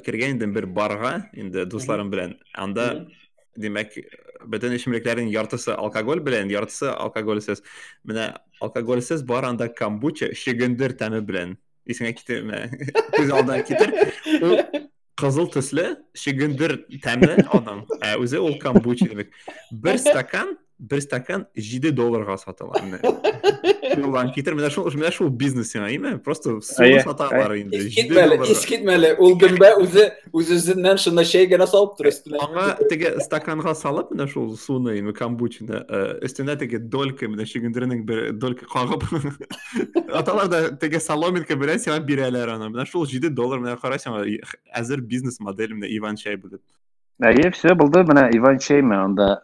kirgandin bir бер барга инде дусларым белән анда butun ichimliklarning yartisi яртысы алкоголь yartisi яртысы алкогольсез менә алкогольсез бар анда shigindir ta'mi тәме esingga ketib ko'z oldidan ketir u qizil tusli shigindir ta'mi odam. E, o'zi u kombucha demak bir stakan бер стакан бер стакан 7 долларга сатыла. Юлдан китер, менә шул менә шул бизнес сиңа, име? Просто Ая, суны саталар инде. 7 Искитмәле, долларга. искитмәле. Ул гөмбә үзе үз-үзеннән шунда чәй генә салып өстенә. Аңа теге стаканга салып менә шул суны, име камбучны, э, өстенә теге долька менә чигендеренең бер долька кагып. Аталар да теге соломинка белән сиңа бирәләр аны. Менә шул 7 доллар менә карасаң, әзер бизнес модель менә Иван Чай булып. Әйе, все булды менә Иван Чейме анда.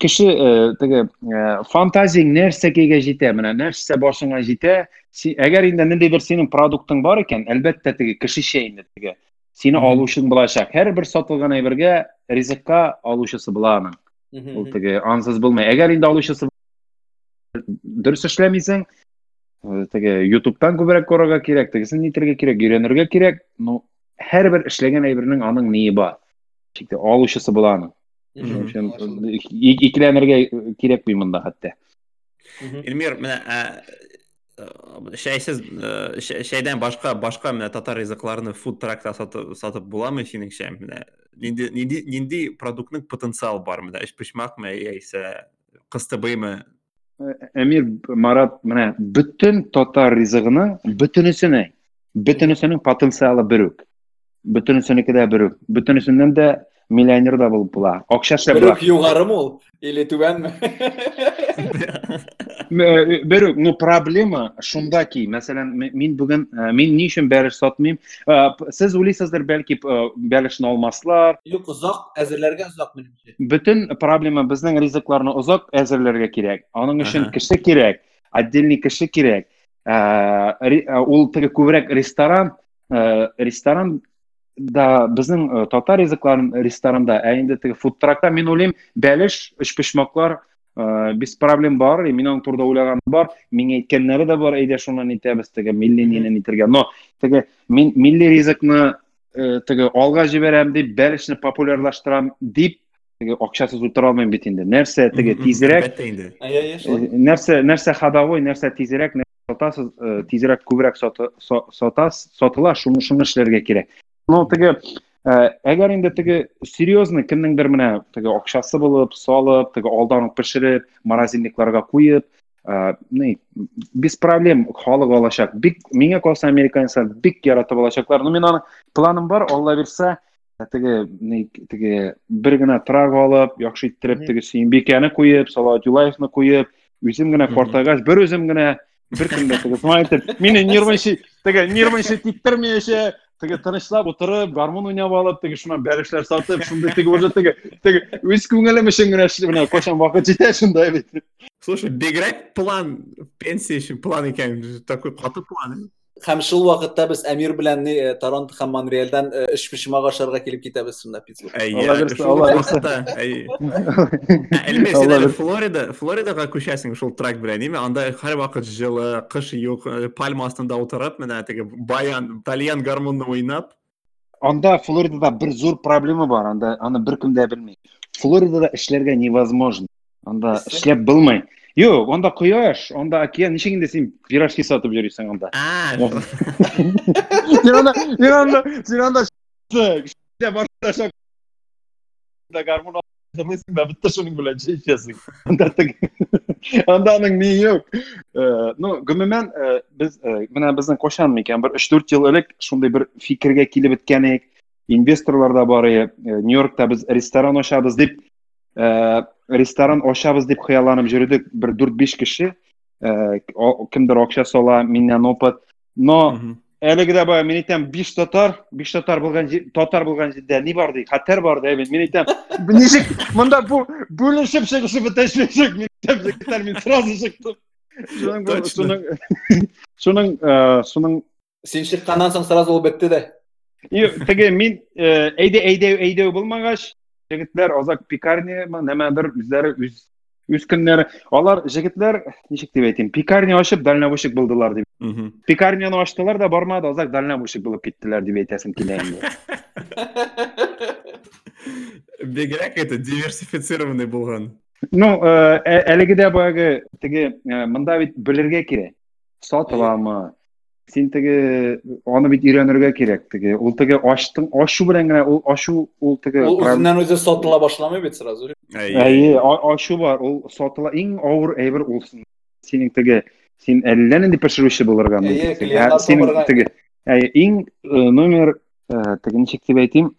Теге э, фантазияң нәрсәгә җитә, менә нәрсә башыңа си- әгәр инде ниндидер синең продуктың бар икән, әлбәттә теге кешечә инде теге сине Мгм. алучың булачак. Һәрбер сатылган әйбергә ризыкка алучысы була аның. Ул Мгм. теге ансыз булмый. Әгәр инде алучысы дөрес эшләмисең, теге YouTube-тан күбрәк карарга кирәк, тегесен нитәргә кирәк, өйрәнергә кирәк. Ну, һәрбер эшләгән әйбернең аның ние бар. Шикте алучысы була аның. Мгм. Шуның өчен и- икеләнергә кирәк бит монда хәтта. Эльмир, менә шәйсез шә- шәйдән башка башка менә татар ризыкларны food truckта сатып буламы синеңчә? Менә нинди нинди продуктның потенциал бар менә? Эчпешмәкме яисә кыстыбыймы? Әмир Марат менә бөтен татар ризыгының бөтенесенең бөтенесенең потенциалы бер үк. Бөтенесенеке дә бер үк. Бөтенесеннән дә миллионер да булып була. Эшләп була. Берүк югарымы ул? Или түбәнме? М- Бер үк, ну проблема шунда ки, мәсәлән, мин бүген мин ни өчен бәлеш сатмыйм? Сез уйлыйсыздыр бәлки бәлешне алмаслар, Юк, озак әзерләргә озак минемчә. Бөтен проблема безнең ризыкларны озак әзерләргә кирәк. Аның өчен кеше кирәк, отдельный кеше кирәк. Ә, Ул теге күбрәк ресторан, ресторан да безнең ә, татар ризыкларын ресторанда, ә инде теге food truckта мин уйлыйм, бәлеш, эчпешмаклар ә, без проблем бар, и мин аның турында уйлаганым бар, миңа әйткәннәре дә бар, әйдә шуннан итәбез теге милли нине нитергә. Но теге мин милли ризыкны ә, теге алга җибәрәм дип, бәлешне популярлаштырам дип теге акчасыз утыра алмыйм бит инде. Нәрсә теге тизрәк, шулай. нәрсә нәрсә ходовой, нәрсә тизрәк нәрсә сатасыз, тизрәк күбрәк сатас, сатыла, шуны шуны эшләргә кирәк. Ну теге э, әгәр инде теге серьезный кемнеңдер менә теге акчасы булып, салып, теге алдан ук пешереп, морозильникларга куеп, э, ни, без проблем халык алачак. Бик миңа калса американецлар бик яратып алачаклар. Ну мин аны планым бар, Алла бирсә, теге ни теге бер генә трак алып, яхшы иттереп теге Сөембикәне куеп, Салават Юлаевны куеп, үзем генә картайгач, бер үзем генә бер кем дә теге знаете, мине нервничать, теге нервничать иттермәячәк, теге тынычлап утырып, гармун уйнап алып, теге шуннан бәлешләр сатып, шундай теге уже теге үз күңелем өчен генә эшләп, менә кайчан вакыт җитә шундай бит. Слушай, бигрәк план, пенсия өчен план икән, такой каты план. Һәм шул вакытта без Әмир белән ни э, Торонто һәм Монреальдән э, эш пешмәк ашарга килеп китәбез шунда Питтсбург. Әйе, әле. Флорида, Флоридага күчәсең шул трак белән, име? Анда һәр вакыт җылы, кыш юк, э, пальма астында утырып, менә теге баян, тальян гармунны уйнап. Анда Флоридада бер зур проблема бар, анда аны беркем дә белми. Флоридада эшләргә невозможно. Анда эшләп булмый. Юк, анда кояш, анда океан, ничек инде син пирожки сатып йөрисең анда? А, Ох. Син анда, син анда, син анда дә башлашак да гармон алмыйсың да бетте шуның белән чәчәсең. Анда тег анда аның ни юк. Э, Ну, гомумән э, без э, менә безнең кашан микән бер 3-4 ел элек шундый бер фикергә килеп беткәнек. Инвесторлар да бар иде. Э, Нью-Йоркта без ресторан ачабыз дип, э, ресторан ачабыз дип хыялланып йөрдек бер 4-5 кеше. Э, о- Кемдер акча сала, миннән опыт. Но Мгм. Әлеге дә бая, мин әйтәм, 5 татар, 5 татар җир- татар булган җирдә ни бар ди? Хәтер бар ничек монда бу бүлешеп чыгышып бетәшмәячәк. Мин әйтәм, җегетләр, мин сразу Точно. шуның шуның э, Син чыкканнан соң сразу ул бетте дә. и теге мин э, әйдә әйдә җегетләр азак пекарня, үзләре үз үз көннәре. Алар җегетләр ничек дип әйтим, пекарня ачып дальнобойщик булдылар дип. Мгм. Пекарняны ачтылар да бармады, азак дальнобойщик булып киттеләр дип әйтәсем килә инде. Бигрәк это диверсифицированный булган. Ну, э, ә- әлеге дә баягы теге э, монда бит белергә кирәк. Сатыламы? Син теге аны бит өйрәнергә кирәк. Теге ул теге ачтың, ачу белән генә ул ачу ул теге Ул прав- үзеннән үзе сатыла башламый бит сразу. әйе. А- ачу бар ул сатыла иң авыр әйбер ул синең теге син әллә нинди пешерүче булырга теге әйе иң э, номер э, теге ничек дип әйтим?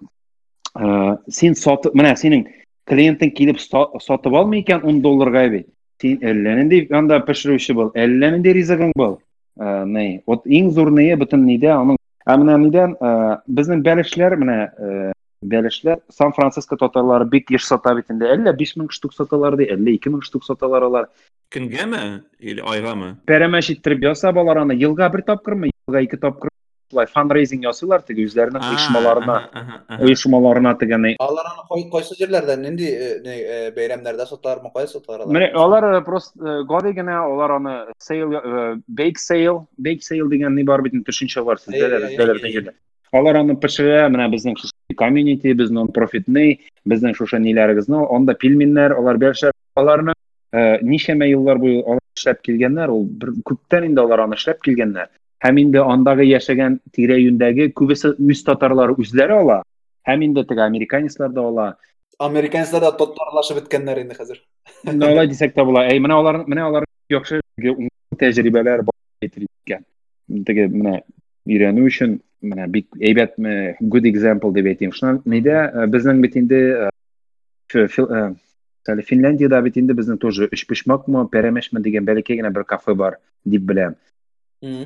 Э, син сатып менә синең клиентың килеп са- сатып алмый икән 10 долларга бит син әллә нинди анда пешерүче бул әллә нинди ризыгың был Э, не вот иң зур ние бөтен нидә аның ә менә нидән э, безнең бәлешләр менә э, бәлешләр сан франциско татарлары бик еш сата бит инде. Әллә 5000 штук саталар ди әллә 2000 штук саталар алар. Көнгәме или айгамы? пәрәмәч иттереп ясап алар аны. Елга бер тапкырмы? Елга ике тапкыр шулай фандрейзинг ясыйлар теге үзләренең А, оешмаларына аха, аха, аха. оешмаларына тегәне Алар аны кай- кайсы җирләрдә, нинди э, не, э, бәйрәмнәрдә саталармы, кайсы саталар алар? менә алар э, просто гади генә алар аны sale э, bake sale bake sale дигән ни бар бит инде төшенчә бар сездә Әйе, дә әйе, бездә дә әйе. бөтен җирдә алар аны пешерә менә безнең шушы community без non profitный безнең шушы ниләребезне анда пельменнәр алар бәлшә аларны э, ничәмә еллар буе алар эшләп килгәннәр ул бер күптән инде алар аны эшләп килгәннәр һәм инде андагы яшәгән тирә-юньдәге күбесе үз татарлары үзләре ала һәм инде теге американецлар да ала Американецлар да тоттарлашып беткәннәр инде хәзер. Менә алай дисәк тә була. Әй, менә алар менә алар яхшы тәҗрибәләр бар әйтер икән. Теге менә өйрәнү өчен менә бик әйбәт менә good example дип әйтим. Шуның нидә э, безнең бит инде э, фи- фи- э, әле Финляндиядә бит инде безнең тоже өч почмакмы, пәрәмәшме дигән бәләкәй генә бер кафе бар дип беләм. Э,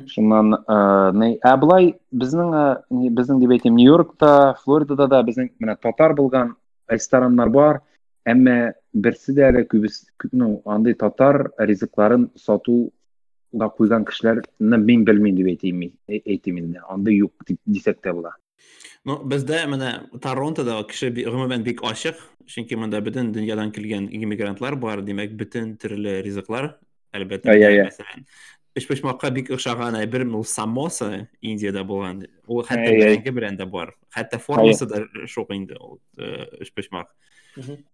не ә былай э, не- безнең дип әйтим Нью-Йоркта, Флоридада да безнең менә татар булган рестораннар бар. Әмма дә әле күбес ну андый татар ризыкларын кешеләрне мин белмим дип әйтим мин- әй- әйтим инде. Андый юк дип дисәк тә була. Ну, бездә менә Торонтода кеше би- гомумән бик ачык, чөнки монда бөтен дөньядан килгән иммигрантлар бар, димәк бөтен төрле ризыклар, әлбәттә, мәсәлән, Эшпошмакка бик охшаган әйбер ул самоса хәтта Ай, ай. бәрәңге белән дә бар. Хәтта формасы да шук инде ул эшпошмак. Мгм.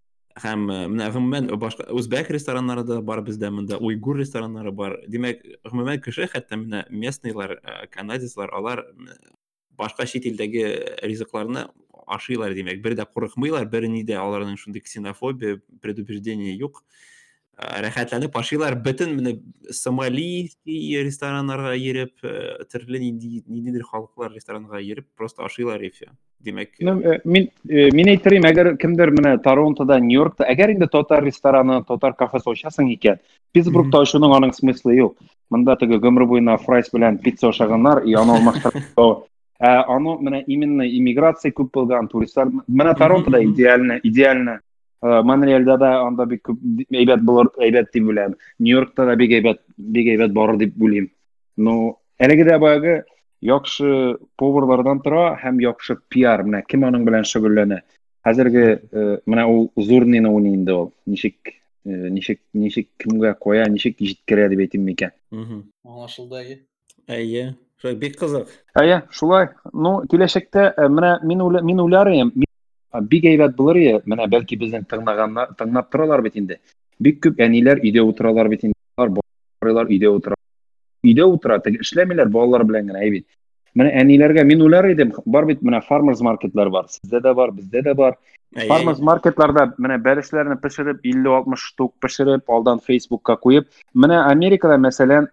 Һәм менә гомумән башка үзбәк рестораннары да бар бездә монда, уйгур рестораннары бар. Димәк, гомумән кеше хәтта менә местныйлар, канадецлар, алар башка чит илдәге ризыкларны ашыйлар димәк. Бер дә курыкмыйлар, бер ни дә аларның шундый ксенофобия, предубеждение юк. Э, Рәхәтләнеп ашыйлар. Бөтен менә сомалийский рестораннарга йөреп, э, төрле нинди ниндидер халыклар ресторанга йөреп, просто ашыйлар и. Димәк, Ну, э, мин мин әйтерим, әгәр кемдер менә Торонтода, Нью-Йоркта, әгәр инде татар рестораны, татар кафесы ачасың икән, Питтсбургта ачуның аның смыслы юк. Монда теге гомер буена фрайс белән пицца ашаганнар, и аны алмаштырып аны менә именно иммиграция күп булган туристлар менә Торонтода идеально, идеально. Ә, Монреальдә да анда бик күп әйбәт булыр, әйбәт дип беләм. Нью-Йоркта да бик әйбәт, бик әйбәт барыр дип уйлыйм. Ну, әлеге дә баягы яхшы поварлардан тора һәм яхшы пиар менә кем аның белән шөгыльләнә. Хәзерге э, менә ул зур нине уйный инде ул. Ничек э, ничек ничек кемгә куя, ничек җиткерә дип әйтим микән. Аңлашылды, әйе. Әйе. Шулай бик кызык. Әйе, шулай. Ну, киләчәктә э, менә мин мин мин- а, бик әйбәт булыр иде. Менә бәлки безнең тыңлаганнар, тыңлап торалар бит инде. Бик күп әниләр өйдә утыралар бит инде. Балалар өйдә утыра. Өйдә утыра, теге эшләмиләр балалар белән генә, әй бит. Менә әниләргә мин уйлар идем, бар бит менә farmers markeтлар бар. Сездә дә бар, бездә дә бар. Farmers marketlарда менә бәлешләрне пешереп 50-60 штук пешереп, алдан Facebookка куеп, менә Америкада мәсәлән,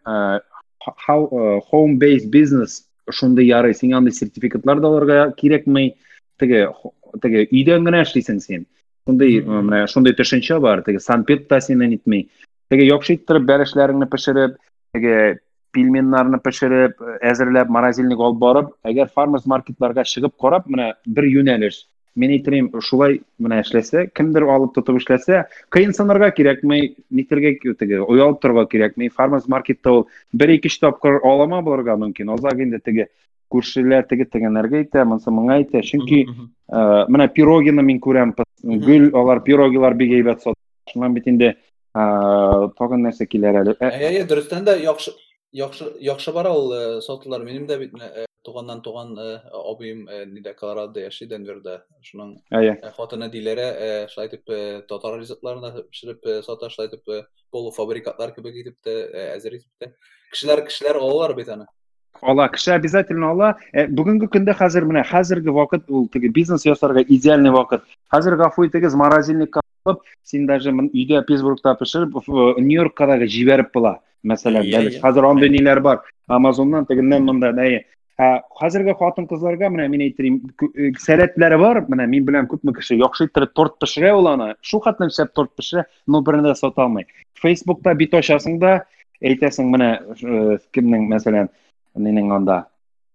home based business шундый ярый, син андый сертификатлар да алырга кирәкми. Теге эшлисең син. Шундый э, Мгм. менә шундый төшенчә бар. Теге санпед та синен итми. Теге яхшы иттереп бәлешләреңне пешереп, теге пельменнарны пешереп, э, әзерләп, морозильник алып барып, әгәр farmers marketlарга чыгып карап, менә бер юнәлеш. Мин әйтерим, шулай менә эшләсә, кемдер алып тотып эшләсә, кыен санарга кирәкми, нитергә теге оялып торырга кирәкми. Farmers marketта ул бер ике өч тапкыр алама булырга мөмкин. Азак инде теге күршеләр теге тегенәргә әйтә, монсы моңа әйтә. Чөнки менә пирогины мин күрәм, Мгм. гөл алар пирогилар бик әйбәт сата. Шуннан бит инде э, тагын нәрсә килер әле. Ә, Әйе, әйе, дөрестән дә яхшы яхшы яхшы бара ул э, сатулар. Минем дә бит менә, э, туганнан туган э, абыем э, нидә Колорадо яши, Денверда. Шуның әйе. э, хатыны диләре э, шулай итеп э, татар ризыкларына пешереп э, сата, шулай итеп э, полуфабрикатлар кебек итеп тә э, әзер итеп тә. Кешеләр кешеләр алалар бит аны. Ала, кеше обязательно ала. Ә, Бүгенге көндә хәзер менә хәзерге вакыт ул теге бизнес ясарга идеальный вакыт. Хәзер гафу итегез, морозильникка кылып син даже үйдө петербургда пиширип нью йоркка дагы жиберип була маселен Иә, дәл иә. азыр андай нелер бар амазондан тигинен мындан әйе Ә, хәзерге хатын кызларга менә мин әйтерим кө- э, сәләтләре бар менә мин белән күпме кеше яхшы торт пешерә ул аны шул хәтлем шәп торт пешерә но дә сата алмый фейсбукта бит ачасың да әйтәсең менә э, кемнең нинең анда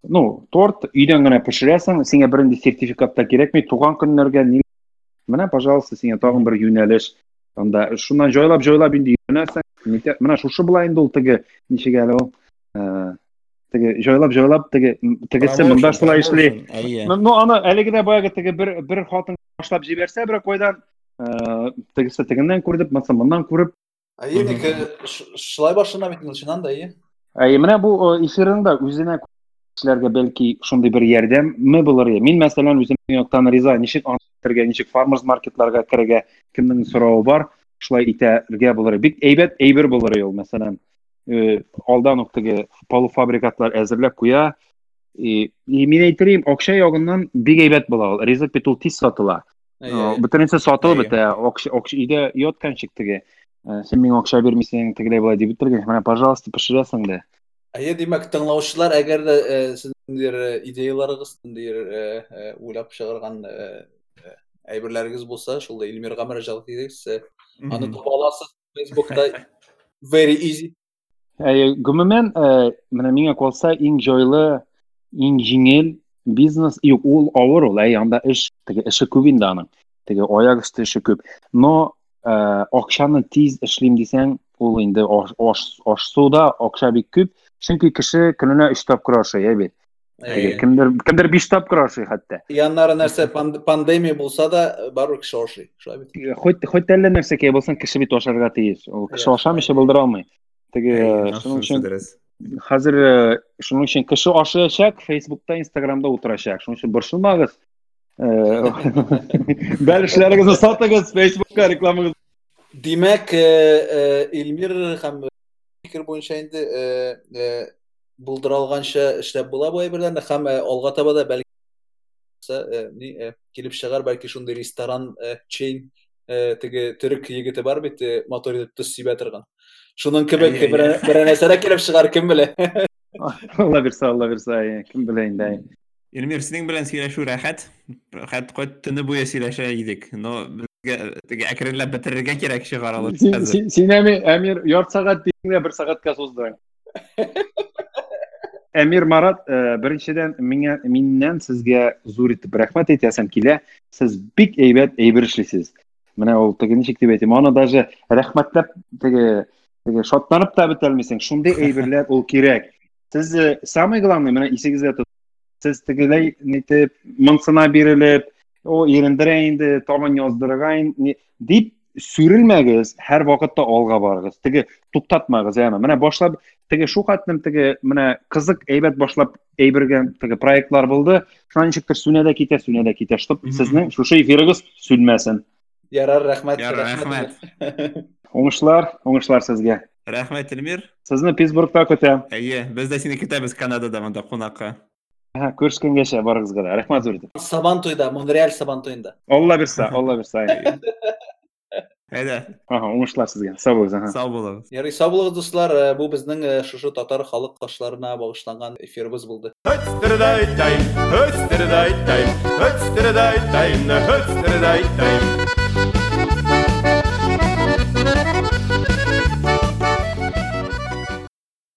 ну торт өйдән генә пешерәсең сиңа бернинди сертификат та кирәкми туган көннәргә ни менә пожалуйста сиңа тагын бер юнәлеш анда шуннан җайлап җайлап инде Нитә- менә шушы була инде ул теге ничек әле ул Э, теге җайлап җайлап теге тегесе монда шулай эшли Әйе. Ну, аны әлеге дә баягы теге бер бер хатын башлап җибәрсә бер кайдан э, тегесе тегеннән күреп монсы моннан күреп Әйе, Мгм. ник ш- шулай башлана бит ул чыннан да, әйе. Әй, менә бу э, эфирның да үзенә кешеләргә бәлки шундый бер ярдәме булыр иде. Мин мәсәлән үземнең яктан риза, ничек аңлатырга, ничек farmers marketlарга керергә, кемнең соравы бар, шулай итәргә булыр. Бик әйбәт әйбер булыр ул, мәсәлән. Э, алдан ук теге полуфабрикатлар әзерләп куя. И, и мин әйтерим, акча ягыннан бик әйбәт була ул. Ризык бит ул тиз сатыла. Әйе. Бөтенесе сатылып Әйе. бетә. Акча акча өйдә ятканчык теге. э, Син миңа акча бирмисең, тегеләй булай дип битергән. Менә, пожалуйста, пешерәсең дә. Әйе, димәк, тыңлаучылар, әгәр дә э, сезнең ниндидер идеяларыгыз, э, э, уйлап чыгарган э, э, әйберләрегез булса, шул Илмирга мөрәҗәгать итегез. Э, Аны таба аласыз Facebook'ta. Very easy. Ә, гомумән, ә, менә миңа калса иң җайлы, иң җиңел бизнес, юк, ул авыр ул, әй, анда эш, теге эше күп инде аның. Теге аяк өсте эше күп. Но ә, акчаны тиз эшлим дисәң, ул инде аш, аш, ашсуда акча бик күп. Чөнки кеше көненә 3 тапкыр ашый, әй бит. Теге Әйе. Кемдер кемдер 5 тапкыр ашый хәтта. Яннары нәрсә панд- пандемия булса да, барыбер кеше ашый. Шулай бит. Хоть хоть әллә нәрсә кәй булсын, кеше бит ашарга тиеш. Ул кеше ашамыйча булдыра алмый. Теге шуның өчен дөрес. хәзер э, шуның өчен кеше ашаячак, Facebook'та, Instagram'da утырачак. Шуның өчен борчылмагыз. Э, Бәл эшләрегезне сатыгыз, Facebook'ка рекламагыз. Димәк, э, э, Илмир һәм фикер буенча инде булдыра алганча эшләп була бу әйберләрне һәм алга таба да бәлки килеп чыгар бәлки шундый ресторан чейн теге төрек егете бар бит мотор итеп төс сибә торган. Шуның кебек бер әйе. бер нәрсәдә килеп чыгар кем белә. Алла бирсә, Алла бирсә, әй, кем белә инде. Әй. Илмир, синең белән сөйләшү рәхәт. Рәхәт кайт төне буе сөйләшә идек. Но безгә теге әкренләп бетерергә кирәк чыгаралар. Син- Әмир, ярты сәгать дигәндә бер сәгатькә суздың. Әмир Марат, беренчедән миңа миннән сезгә зур итеп рәхмәт әйтәсем килә. Сез бик әйбәт әйбер эшлисез. Менә ул теге ничек дип әйтим, аны даже рәхмәтләп теге теге шатланып та. Шундый әйберләр ул кирәк. Сез самый главный менә исегездә нитеп моңсына бирелеп, о ирендерә инде, яздырырга инде дип сүрелмәгез, һәр вакытта алга барыгыз. Теге туктатмагыз, яме. Менә башлап теге шу хәтлем теге менә кызык әйбәт башлап әйбергән теге проектлар булды. Шуңа ничектер сүнә дә китә, сүнә дә китә. Штып Мгм. сезнең шушы эфирыгыз сүнмәсен. Ярар, рәхмәт. Яр, рәхмәт. Уңышлар, уңышлар сезгә. Рәхмәт, Илмир. Сезне Питтсбургта көтәм. Әйе, без дә сине көтәбез Канадада монда кунакка. Һә, Күрешкәнгәчә барыгызга да. Рәхмәт зур итеп. Сабантуйда, Монреаль Сабантуйында. Алла бирсә, Алла бирсә. Әйдә, Ага, уңышлар сезгә. Сау булыгыз. ага. сау булыгыз. Ярый, сау булыгыз дуслар. Бу безнең э, шушы татар халык ташларына багышланган эфирыбыз булды. Hötsterdeittein, hötsterdeittein, hötsterdeittein, hötsterdeittein.